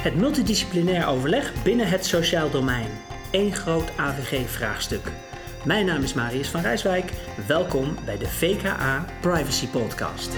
Het multidisciplinair overleg binnen het sociaal domein. Eén groot AVG-vraagstuk. Mijn naam is Marius van Rijswijk. Welkom bij de VKA Privacy Podcast.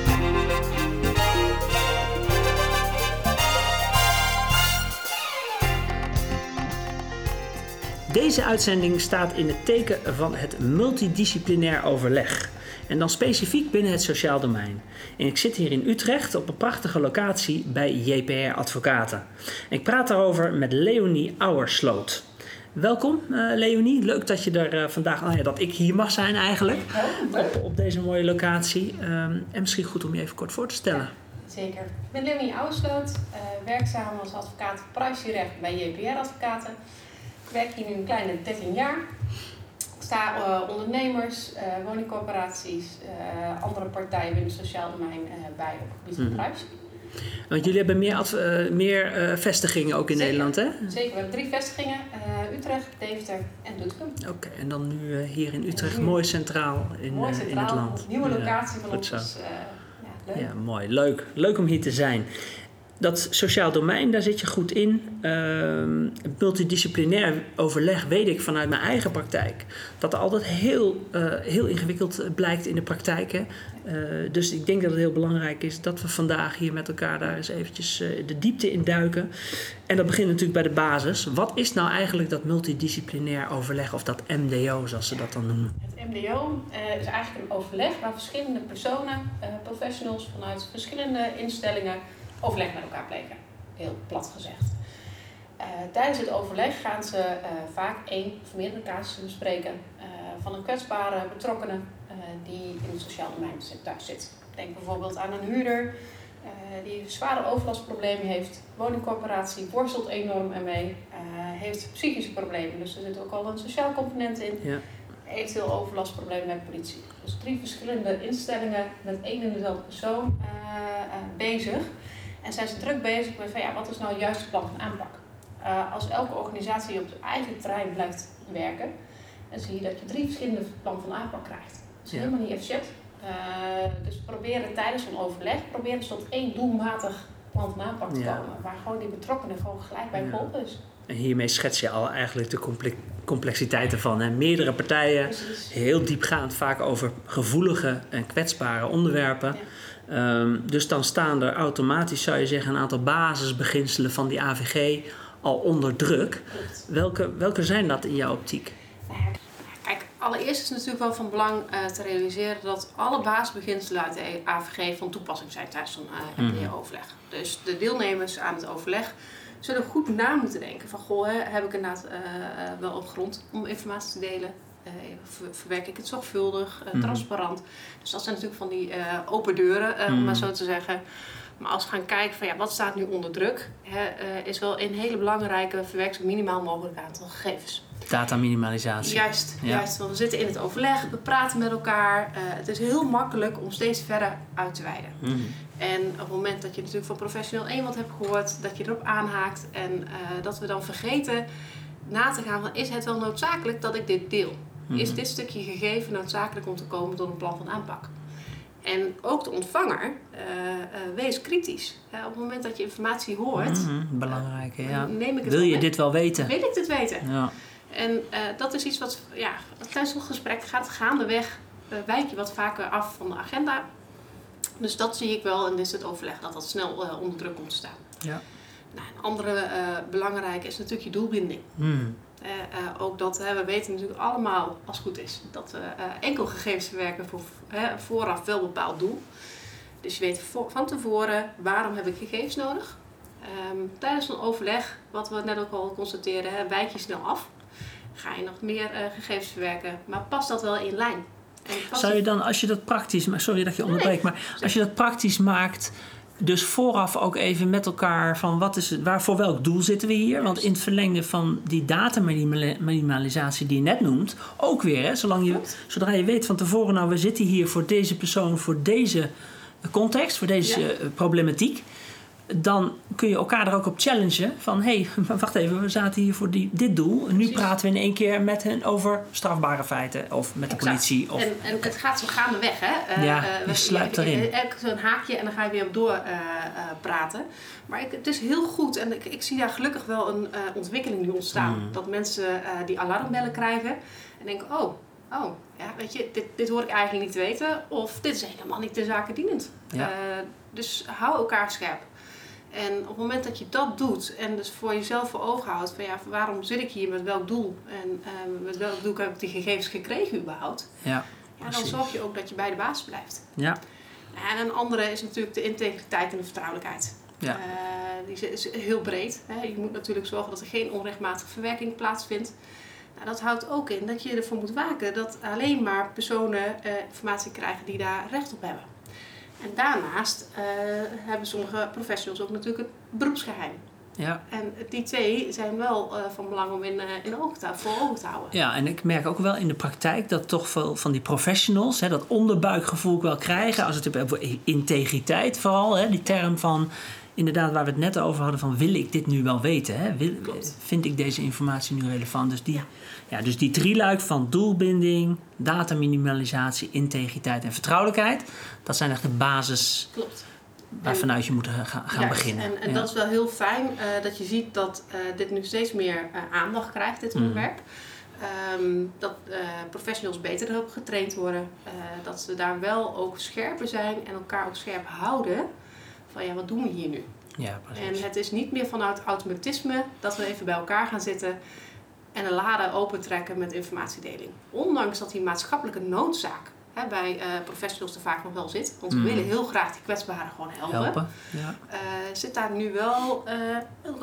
Deze uitzending staat in het teken van het multidisciplinair overleg. En dan specifiek binnen het sociaal domein. En ik zit hier in Utrecht op een prachtige locatie bij JPR Advocaten. En ik praat daarover met Leonie Auersloot. Welkom uh, Leonie, leuk dat je er uh, vandaag, nou ja, dat ik hier mag zijn eigenlijk, op, op deze mooie locatie. Um, en misschien goed om je even kort voor te stellen. Zeker. Ik ben Leonie Auersloot, uh, werkzaam als advocaat privacyrecht bij JPR Advocaten. Ik werk hier nu een kleine 13 jaar. Sta uh, ondernemers, uh, woningcorporaties, uh, andere partijen binnen het sociaal domein bij op het gebied van Mhm. Want jullie hebben meer, eh, meer eh, vestigingen ook in Zeker. Nederland, hè? Zeker, we hebben drie vestigingen: eh, Utrecht, Deventer en Doetinchem. Oké, en dan nu eh, hier in Utrecht, Nu. mooi centraal in, Mooi eh, in centraal, het land. nieuwe Ja, locatie van ons. eh, ja, leuk. Ja, mooi. Leuk. Leuk om hier te zijn. Dat sociaal domein, daar zit je goed in. Het multidisciplinair overleg weet ik vanuit mijn eigen praktijk. Dat er altijd heel, eh, heel ingewikkeld blijkt in de praktijk. Hè? Eh, dus ik denk dat het heel belangrijk is dat we vandaag hier met elkaar daar eens eventjes eh, de diepte in duiken. En dat begint natuurlijk bij de basis. Wat is nou eigenlijk dat multidisciplinair overleg of dat MDO zoals ze dat dan noemen? Het MDO eh, is eigenlijk een overleg waar verschillende personen, eh, professionals vanuit verschillende instellingen overleg met elkaar plegen. Heel plat gezegd. Eh, tijdens het overleg gaan ze eh, vaak één of meerdere casussen bespreken eh, van een kwetsbare betrokkenen die in het sociaal domein thuis zit. Denk bijvoorbeeld aan een huurder die zware overlastproblemen heeft, woningcorporatie worstelt enorm ermee, heeft psychische problemen, dus er zit ook al een sociaal component in Ja. eventueel overlastproblemen met politie. Dus drie verschillende instellingen met één en dezelfde persoon bezig. En zijn ze druk bezig met van ja, wat is nou het juiste plan van aanpak? Eh, als elke organisatie op zijn eigen terrein blijft werken, dan zie je dat je drie verschillende plannen van aanpak krijgt. Dat is Ja. helemaal niet efficiënt. Eh, dus proberen tijdens een overleg, proberen ze tot één doelmatig plan van aanpak te Ja. komen. Waar gewoon die betrokkenen gewoon gelijk bij Ja. geholpen is. En hiermee schets je al eigenlijk de comple- complexiteit ervan. Hè? Meerdere partijen, Precies. heel diepgaand, vaak over gevoelige en kwetsbare onderwerpen. Ehm, dus dan staan er automatisch, zou je zeggen, een aantal basisbeginselen van die AVG al onder druk. Welke, welke zijn dat in jouw optiek? Kijk, allereerst is het natuurlijk wel van belang eh, te realiseren dat alle basisbeginselen uit de AVG van toepassing zijn tijdens zo'n eh Mhm. MDO-overleg. Dus de deelnemers aan het overleg zullen goed na moeten denken van goh, hè, heb ik inderdaad eh, wel op grond om informatie te delen? Eh, ver- verwerk ik het zorgvuldig, eh, Mhm. transparant? Dus dat zijn natuurlijk van die eh, open deuren, om Mhm. maar zo te zeggen. Maar als we gaan kijken van ja, wat staat nu onder druk, hè, is wel een hele belangrijke verwerk zo minimaal mogelijk aantal gegevens. Dataminimalisatie. Juist, Ja. juist. Want we zitten in het overleg, we praten met elkaar. Het is heel makkelijk om steeds verder uit te wijden. Mhm. En op het moment dat je natuurlijk van professioneel 1 wat hebt gehoord, dat je erop aanhaakt en dat we dan vergeten na te gaan van is het wel noodzakelijk dat ik dit deel? Is Mhm. dit stukje gegeven noodzakelijk om te komen tot een plan van aanpak? En ook de ontvanger, eh, eh, wees kritisch. Op het moment dat je informatie hoort, Mhm, Belangrijk, ja. neem ik het Wil je mee. dit wel weten? Wil ik dit weten? Ja. En eh, dat is iets wat, ja, tijdens het gesprek gaat gaandeweg, wijk je wat vaker af van de agenda. Dus dat zie ik wel in dit soort overleg, dat dat snel eh, onder druk komt te staan. Ja. Nou, een andere eh, belangrijke is natuurlijk je doelbinding. Mhm. Eh, eh, ook dat, we weten natuurlijk allemaal, als het goed is, dat we eh, enkel gegevens verwerken voor vooraf wel bepaald doel. Dus je weet van tevoren waarom heb ik gegevens nodig. Ehm, tijdens een overleg, wat we net ook al constateerden, hè, wijk je snel af. Ga je nog meer gegevens verwerken, maar past dat wel in lijn? Zou je dan, als je dat praktisch, sorry dat je onderbreekt, maar als je dat praktisch maakt, dus vooraf ook even met elkaar van wat is het, waar, voor welk doel zitten we hier? Want in het verlengde van die dataminimalisatie die je net noemt, ook weer, hè, zolang je, zodra je weet van tevoren, nou we zitten hier voor deze persoon, voor deze context, voor deze Ja. eh, problematiek. Dan kun je elkaar er ook op challengen. Van hé, hey, wacht even, we zaten hier voor die, dit doel. En nu Precies. praten we in één keer met hen over strafbare feiten. Of met de Exact. politie. Of, En, en het gaat zo gaandeweg, hè? Eh, Ja, eh, je we- sluipt erin. Elk zo'n haakje en dan ga je weer op door eh, praten. Maar ik, het is heel goed en ik, ik zie daar gelukkig wel een ontwikkeling nu ontstaan. Mm. Dat mensen die alarmbellen krijgen en denken: oh, oh, ja, weet je, dit, dit hoor ik eigenlijk niet te weten. Of dit is helemaal niet de zaken dienend. Ja. Dus hou elkaar scherp. En op het moment dat je dat doet en dus voor jezelf voor ogen houdt van ja, waarom zit ik hier, met welk doel en eh, met welk doel heb ik die gegevens gekregen überhaupt, ja, ja, dan zorg je ook dat je bij de baas blijft. ja, En een andere is natuurlijk de integriteit en de vertrouwelijkheid. Ja. Eh, die is is heel breed. Hè. Je moet natuurlijk zorgen dat er geen onrechtmatige verwerking plaatsvindt. Nou, dat houdt ook in dat je ervoor moet waken dat alleen maar personen eh, informatie krijgen die daar recht op hebben. En daarnaast eh, hebben sommige professionals ook natuurlijk het beroepsgeheim. ja. En die twee zijn wel eh, van belang om in, eh, in te, voor ogen te houden. Ja, en ik merk ook wel in de praktijk dat toch veel van die professionals hè, dat onderbuikgevoel wel krijgen. Als het over integriteit vooral, hè, die term van inderdaad waar we het net over hadden van wil ik dit nu wel weten? Hè? Wil, vind ik deze informatie nu relevant? Dus die, Ja. ja. dus die drieluik van doelbinding, dataminimalisatie, integriteit en vertrouwelijkheid. Dat zijn echt de basis Klopt. waarvanuit je moet gaan, gaan Juist. beginnen. En, en Ja. dat is wel heel fijn eh, dat je ziet dat eh, dit nu steeds meer eh, aandacht krijgt, dit Mhm. onderwerp. Ehm, dat professionals beter erop getraind worden. dat ze daar wel ook scherper zijn en elkaar ook scherp houden. Van ja, wat doen we hier nu? ja, precies. En het is niet meer vanuit automatisme dat we even bij elkaar gaan zitten en een lade opentrekken met informatiedeling. Ondanks dat die maatschappelijke noodzaak hè, bij eh, professionals er vaak nog wel zit. Want we Mhm. willen heel graag die kwetsbaren gewoon helpen. Helpen. Ja. eh, zit daar nu wel eh,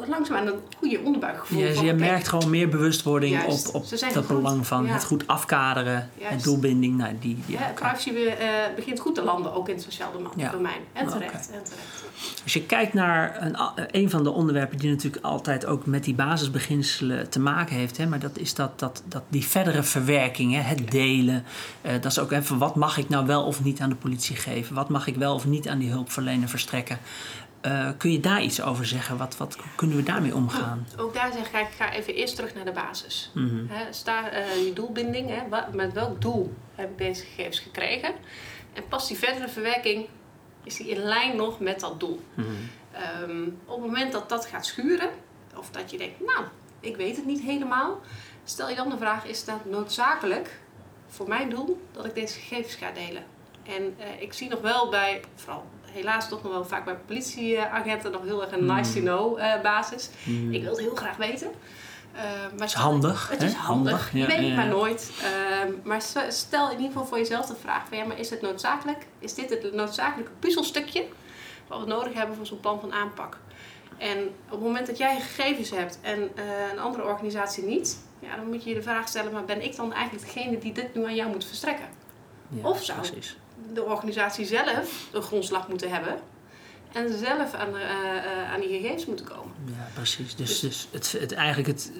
langzaam aan een goede onderbuikgevoel Ja, van. je merkt gewoon meer bewustwording Juist. op, op het belang van Ja. het goed afkaderen, Juist. het doelbinding. Nou, die, die ook. privacy eh, begint goed te landen, ook in het sociaal Ja. domein. En terecht, en terecht. Als je kijkt naar een, van de onderwerpen die natuurlijk altijd ook met die basisbeginselen te maken heeft, hè, maar dat is dat, dat, dat die verdere verwerking, hè, het delen. Eh, dat is ook even wat mag ik nou wel of niet aan de politie geven? Wat mag ik wel of niet aan die hulpverlener verstrekken? Eh, kun je daar iets over zeggen? Wat, wat kunnen we daarmee omgaan? Ook daar zeg ik, kijk, ik ga even eerst terug naar de basis. Mhm. Sta eh, die doelbinding, hè, wa- met welk doel heb ik deze gegevens gekregen? En past die verdere verwerking, is die in lijn nog met dat doel? Mhm. Ehm, op het moment dat dat gaat schuren, of dat je denkt, nou, ik weet het niet helemaal, stel je dan de vraag: is dat noodzakelijk voor mijn doel dat ik deze gegevens ga delen? En eh, ik zie nog wel bij, vooral helaas toch nog wel vaak bij politieagenten, nog heel erg een Hmm. nice to know eh, basis. Mhm. Ik wil het heel graag weten. Eh, maar is stel- handig, Het is handig. Handig, Je ja, weet het ja, maar nooit. Ehm, maar st- stel in ieder geval voor jezelf de vraag: van, ja, maar is het noodzakelijk? Is dit het noodzakelijke puzzelstukje wat we nodig hebben voor zo'n plan van aanpak? En op het moment dat jij gegevens hebt en eh, een andere organisatie niet, ja, dan moet je je de vraag stellen: maar ben ik dan eigenlijk degene die dit nu aan jou moet verstrekken? Ja, Of zou- Precies. De organisatie zelf een grondslag moeten hebben en zelf aan, de, eh, eh, aan die gegevens moeten komen. Ja, precies. Dus, Dus- dus het, het eigenlijk het,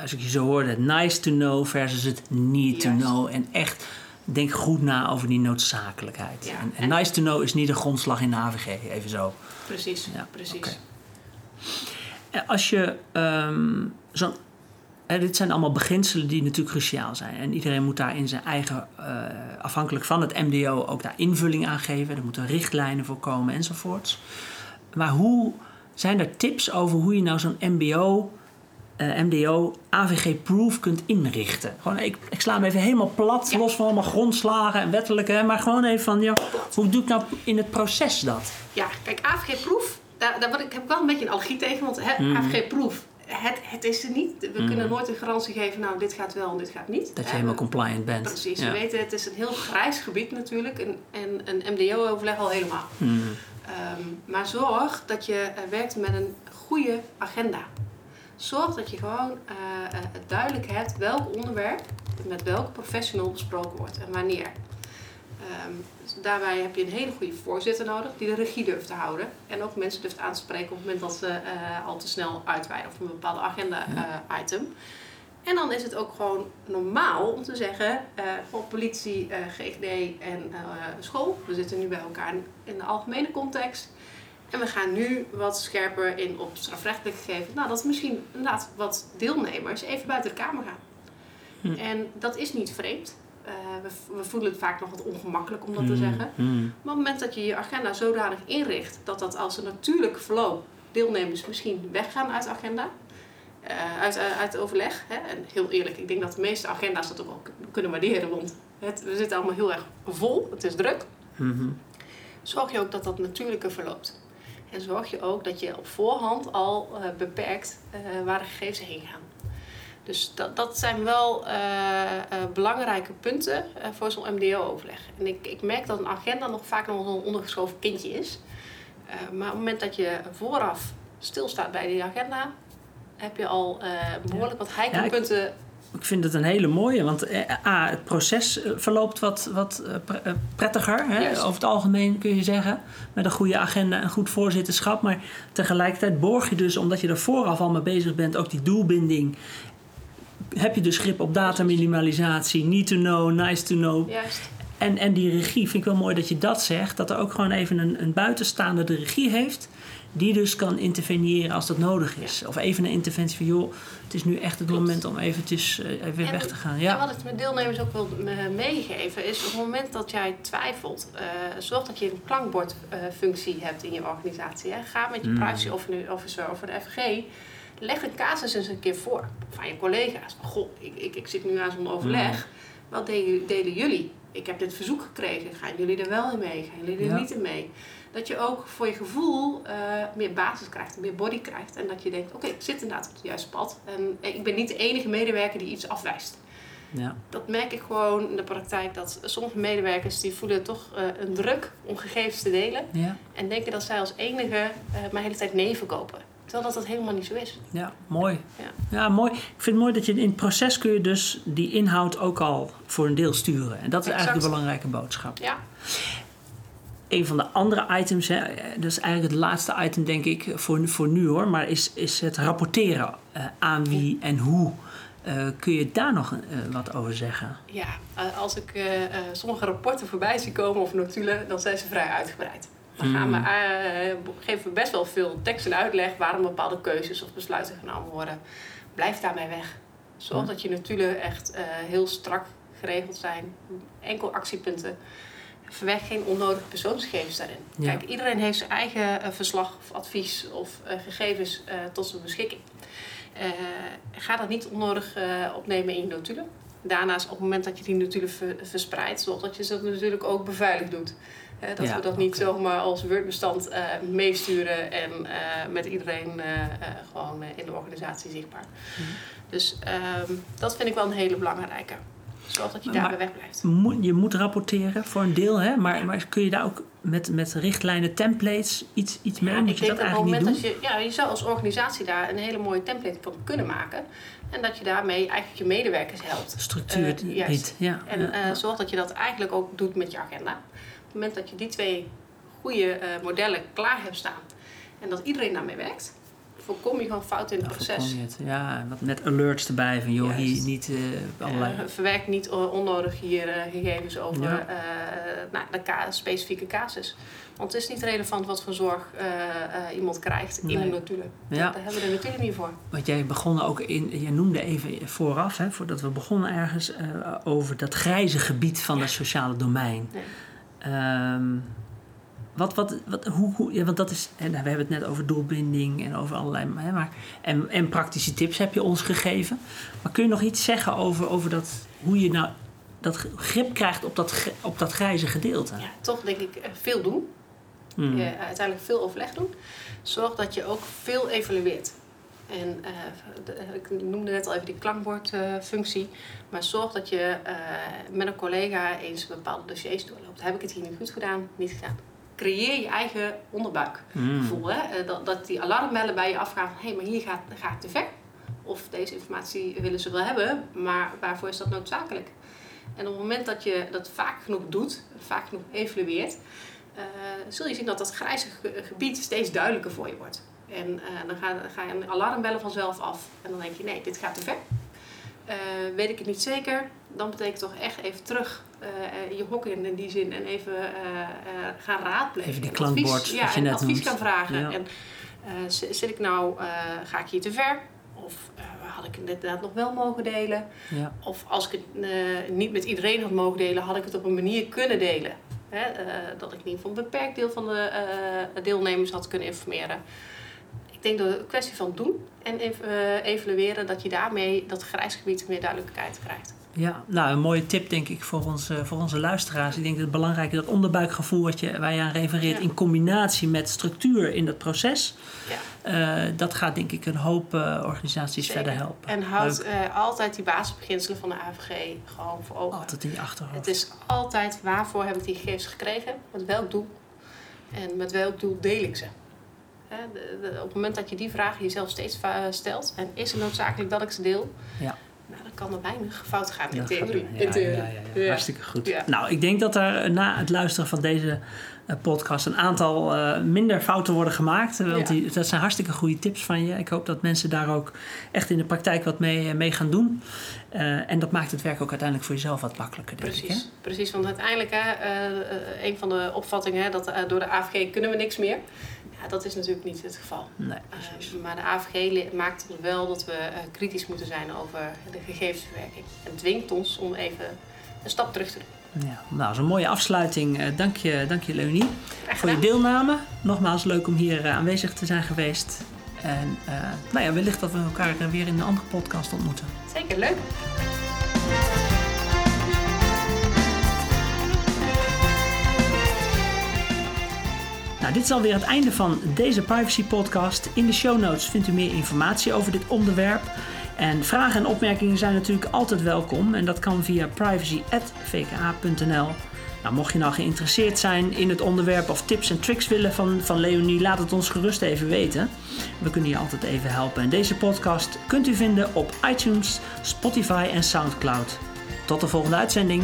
als ik je zo hoorde, het nice to know versus het need to know. En echt denk goed na over die noodzakelijkheid. Ja, En, en nice to know is niet een grondslag in de AVG, even zo. Precies, Ja, precies. Als je zo'n. hè, dit zijn allemaal beginselen die natuurlijk cruciaal zijn. En iedereen moet daar in zijn eigen, eh, afhankelijk van het MDO, ook daar invulling aan geven. Er moeten richtlijnen voor komen enzovoorts. Maar hoe zijn er tips over hoe je nou zo'n MBO, eh, MDO AVG-proof kunt inrichten? Gewoon, ik, ik sla hem even helemaal plat, Ja. los van allemaal grondslagen en wettelijke. Maar gewoon even van, ja, hoe doe ik nou in het proces dat? Ja, kijk, AVG-proef, daar, ik, heb ik wel een beetje een allergie tegen. Want hè, Mhm. AVG-proef, het, het is er niet. We Mhm. kunnen nooit een garantie geven, nou, dit gaat wel en dit gaat niet. Dat je helemaal compliant bent. Precies, Ja. we weten, het is een heel grijs gebied natuurlijk. En, en een MDO-overleg al helemaal. Mhm. Ehm, maar zorg dat je eh, werkt met een goede agenda. Zorg dat je gewoon eh, eh, duidelijk hebt welk onderwerp met welke professional besproken wordt en wanneer. Ehm, dus daarbij heb je een hele goede voorzitter nodig die de regie durft te houden. En ook mensen durft aan te spreken op het moment dat ze eh, al te snel uitweiden of een bepaalde agenda-item. en dan is het ook gewoon normaal om te zeggen, eh voor politie, eh, GGD en eh, school, we zitten nu bij elkaar in de algemene context. En we gaan nu wat scherper in op strafrechtelijk gegeven. Nou, dat misschien inderdaad wat deelnemers even buiten de kamer gaan. Hm. En dat is niet vreemd. Uh, we, we, voelen het vaak nog wat ongemakkelijk om dat te Mm, zeggen. mm. Maar op het moment dat je je agenda zodanig inricht dat dat als een natuurlijk verloop deelnemers misschien weggaan uit de agenda, eh, uit, uit het overleg. Hè. En heel eerlijk, ik denk dat de meeste agenda's dat ook wel kunnen waarderen, want het, we zitten allemaal heel erg vol, het is druk. Mhm. Zorg je ook dat dat natuurlijker verloopt. En zorg je ook dat je op voorhand al eh, beperkt eh, waar de gegevens heen gaan. Dus dat, dat zijn wel eh, eh, belangrijke punten eh, voor zo'n MDO-overleg. En ik, ik merk dat een agenda nog vaak nog een ondergeschoven kindje is. Maar op het moment dat je vooraf stilstaat bij die agenda, heb je al eh, behoorlijk wat heikelpunten. Ik vind het een hele mooie, want A, het proces verloopt wat, wat pre- prettiger. Hè? Over het algemeen kun je zeggen. Met een goede agenda en goed voorzitterschap. Maar tegelijkertijd borg je dus, omdat je er vooraf al mee bezig bent, ook die doelbinding. Heb je dus grip op dataminimalisatie, need to know, nice to know. Juist. En, en die regie, vind ik wel mooi dat je dat zegt. Dat er ook gewoon even een, een buitenstaander de regie heeft. Die dus kan interveneren als dat nodig is. Of even een interventie van, joh, het is nu echt het Klopt. moment om eventjes eh, even En- weg te gaan. En Ja. wat ik met deelnemers ook wil eh, meegeven is op het moment dat jij twijfelt, eh, zorg dat je een klankbordfunctie hebt in je organisatie. Hè. Ga met je Mm. privacy officer- officer of de FG, leg een casus eens een keer voor van je collega's. Goh, ik, ik, ik zit nu aan zo'n overleg. Wat delen, delen jullie? Ik heb dit verzoek gekregen. Gaan jullie er wel in mee? Gaan jullie er Ja. niet in mee? Dat je ook voor je gevoel eh, meer basis krijgt, meer body krijgt. En dat je denkt, oké, ik zit inderdaad op het juiste pad. En ik ben niet de enige medewerker die iets afwijst Ja. dat merk ik gewoon in de praktijk. Dat sommige medewerkers die voelen toch eh, een druk om gegevens te delen. Ja. En denken dat zij als enige eh maar hele tijd nee verkopen. Terwijl dat dat helemaal niet zo is. ja, mooi. Ja. Ja, mooi. Ik vind het mooi dat je in het proces kun je dus die inhoud ook al voor een deel sturen. En dat is eigenlijk de belangrijke boodschap. Ja, Een van de andere items, hè, dat is eigenlijk het laatste item denk ik voor, voor nu hoor, maar is, is het rapporteren eh, aan wie en hoe. Eh, kun je daar nog eh, wat over zeggen? ja. als ik sommige rapporten voorbij zie komen of notulen, dan zijn ze vrij uitgebreid. Dan gaan we, Hmm. eh, geven we best wel veel tekst en uitleg waarom bepaalde keuzes of besluiten genomen worden. Blijf daarmee weg. Zorg dat je notulen echt eh, heel strak geregeld zijn. Enkel actiepunten. Verweg geen onnodige persoonsgegevens daarin. Ja. Kijk, iedereen heeft zijn eigen eh, verslag of advies of gegevens tot zijn beschikking. Ga dat niet onnodig opnemen in je notulen. Daarnaast, op het moment dat je die notulen ver- verspreidt, zorg dat je ze natuurlijk ook beveiligd doet. Eh, dat Ja, we dat niet zomaar als Word-bestand eh, meesturen en eh, met iedereen eh, gewoon in de organisatie zichtbaar. Mhm. Dus ehm, dat vind ik wel een hele belangrijke. Zorg dat je daarbij weg blijft. Moet- Je moet rapporteren voor een deel, hè? Maar, maar kun je daar ook met, met richtlijnen, templates iets, iets mee? Ja, Moet ik je denk dat het eigenlijk niet doen? dat je, ja, je zou als organisatie daar een hele mooie template van kunnen maken. En dat je daarmee eigenlijk je medewerkers helpt. Structuur biedt, ja. En zorg dat je dat eigenlijk ook doet met je agenda. Op het moment dat je die twee goede eh, modellen klaar hebt staan en dat iedereen daarmee werkt, voorkom je gewoon fouten in het Ja, proces. het. Ja, wat met alerts erbij van joh, hier niet eh, allerlei. Eh, verwerk niet onnodig hier eh, gegevens over Ja. eh, nou, de ka- specifieke casus. Want het is niet relevant wat voor zorg eh, eh, iemand krijgt in de notulen. Ja. Daar hebben we de notulen niet voor. Want jij begon ook in, je noemde even vooraf, hè, voordat we begonnen ergens, eh, over dat grijze gebied van het sociale domein. Nee. Ehm, wat, wat, wat, hoe, hoe, ja, want dat is, en we hebben het net over doelbinding en over allerlei, hè, maar, en, en praktische tips heb je ons gegeven. Maar kun je nog iets zeggen over, over dat, hoe je nou dat grip krijgt op dat, op dat grijze gedeelte? Ja, toch denk ik eh, veel doen. Hmm. Je uiteindelijk veel overleg doen. Zorg dat je ook veel evalueert. En eh, ik noemde net al even die klankbordfunctie. maar zorg dat je eh, met een collega eens bepaalde dossiers doorloopt. Heb ik het hier nu goed gedaan? Niet gedaan. Creëer je eigen onderbuikgevoel. Hmm. Hè? Eh, Dat, dat die alarmbellen bij je afgaan van... hé, maar hier gaat, gaat het te ver. Of deze informatie willen ze wel hebben, maar waarvoor is dat noodzakelijk? En op het moment dat je dat vaak genoeg doet, vaak genoeg evalueert... zul je zien dat dat grijze ge- gebied steeds duidelijker voor je wordt. En eh, dan, ga, dan ga je een alarmbellen vanzelf af. En dan denk je, nee, dit gaat te ver. Eh, weet ik het niet zeker, dan betekent toch echt even terug je hok in in die zin en even gaan raadplegen. Even die klankbord, advies, ja, je net advies noemt. kan vragen. Ja. En zit ik nou, ga ik hier te ver? Of had ik het inderdaad nog wel mogen delen? Ja. Of als ik het niet met iedereen had mogen delen, had ik het op een manier kunnen delen. Hè? dat ik in ieder geval een beperkt deel van de deelnemers had kunnen informeren denk dat het een kwestie van doen en evalueren dat je daarmee dat grijsgebied meer duidelijkheid krijgt. Ja, nou een mooie tip denk ik voor onze, voor onze luisteraars. Ik denk dat het belangrijk is dat onderbuikgevoel wat je, waar je aan refereert Ja. in combinatie met structuur in dat proces. Ja. eh, dat gaat denk ik een hoop eh, organisaties Zeker. verder helpen. En houd eh, altijd die basisbeginselen van de AVG gewoon voor ogen. Altijd in je achterhoofd. Het is altijd waarvoor heb ik die gegevens gekregen, met welk doel en met welk doel deel ik ze. Hè, de- de- op het moment dat je die vraag jezelf steeds stelt en is het noodzakelijk dat ik ze deel, Ja. nou, dan kan er weinig fout gaan in theorie. Ja, theorie. ja, ja, ja. Ja. Hartstikke goed. Ja. Nou, ik denk dat er na het luisteren van deze podcast een aantal eh, minder fouten worden gemaakt. Want Ja. die, dat zijn hartstikke goede tips van je. Ik hoop dat mensen daar ook echt in de praktijk wat mee, mee gaan doen. Eh, en dat maakt het werk ook uiteindelijk voor jezelf wat makkelijker, denk ik. Precies, precies, want uiteindelijk, hè, eh, eh, een van de opvattingen, hè, dat eh, door de AVG kunnen we niks meer. Ja, dat is natuurlijk niet het geval. Nee. Eh, maar de AVG maakt ons wel dat we eh, kritisch moeten zijn over de gegevensverwerking. En dwingt ons om even een stap terug te doen. Ja, nou, een mooie afsluiting. Eh, dank, je, dank je, Leonie, voor je deelname. Nogmaals, leuk om hier eh, aanwezig te zijn geweest. En eh, nou ja, wellicht dat we elkaar weer in een andere podcast ontmoeten. Zeker, leuk. Nou, dit is alweer het einde van deze privacy podcast. In de show notes vindt u meer informatie over dit onderwerp. En vragen en opmerkingen zijn natuurlijk altijd welkom. En dat kan via privacy.vka.nl. Nou, mocht je nou geïnteresseerd zijn in het onderwerp of tips en tricks willen van, van Leonie, laat het ons gerust even weten. We kunnen je altijd even helpen. En deze podcast kunt u vinden op iTunes, Spotify en Soundcloud. Tot de volgende uitzending.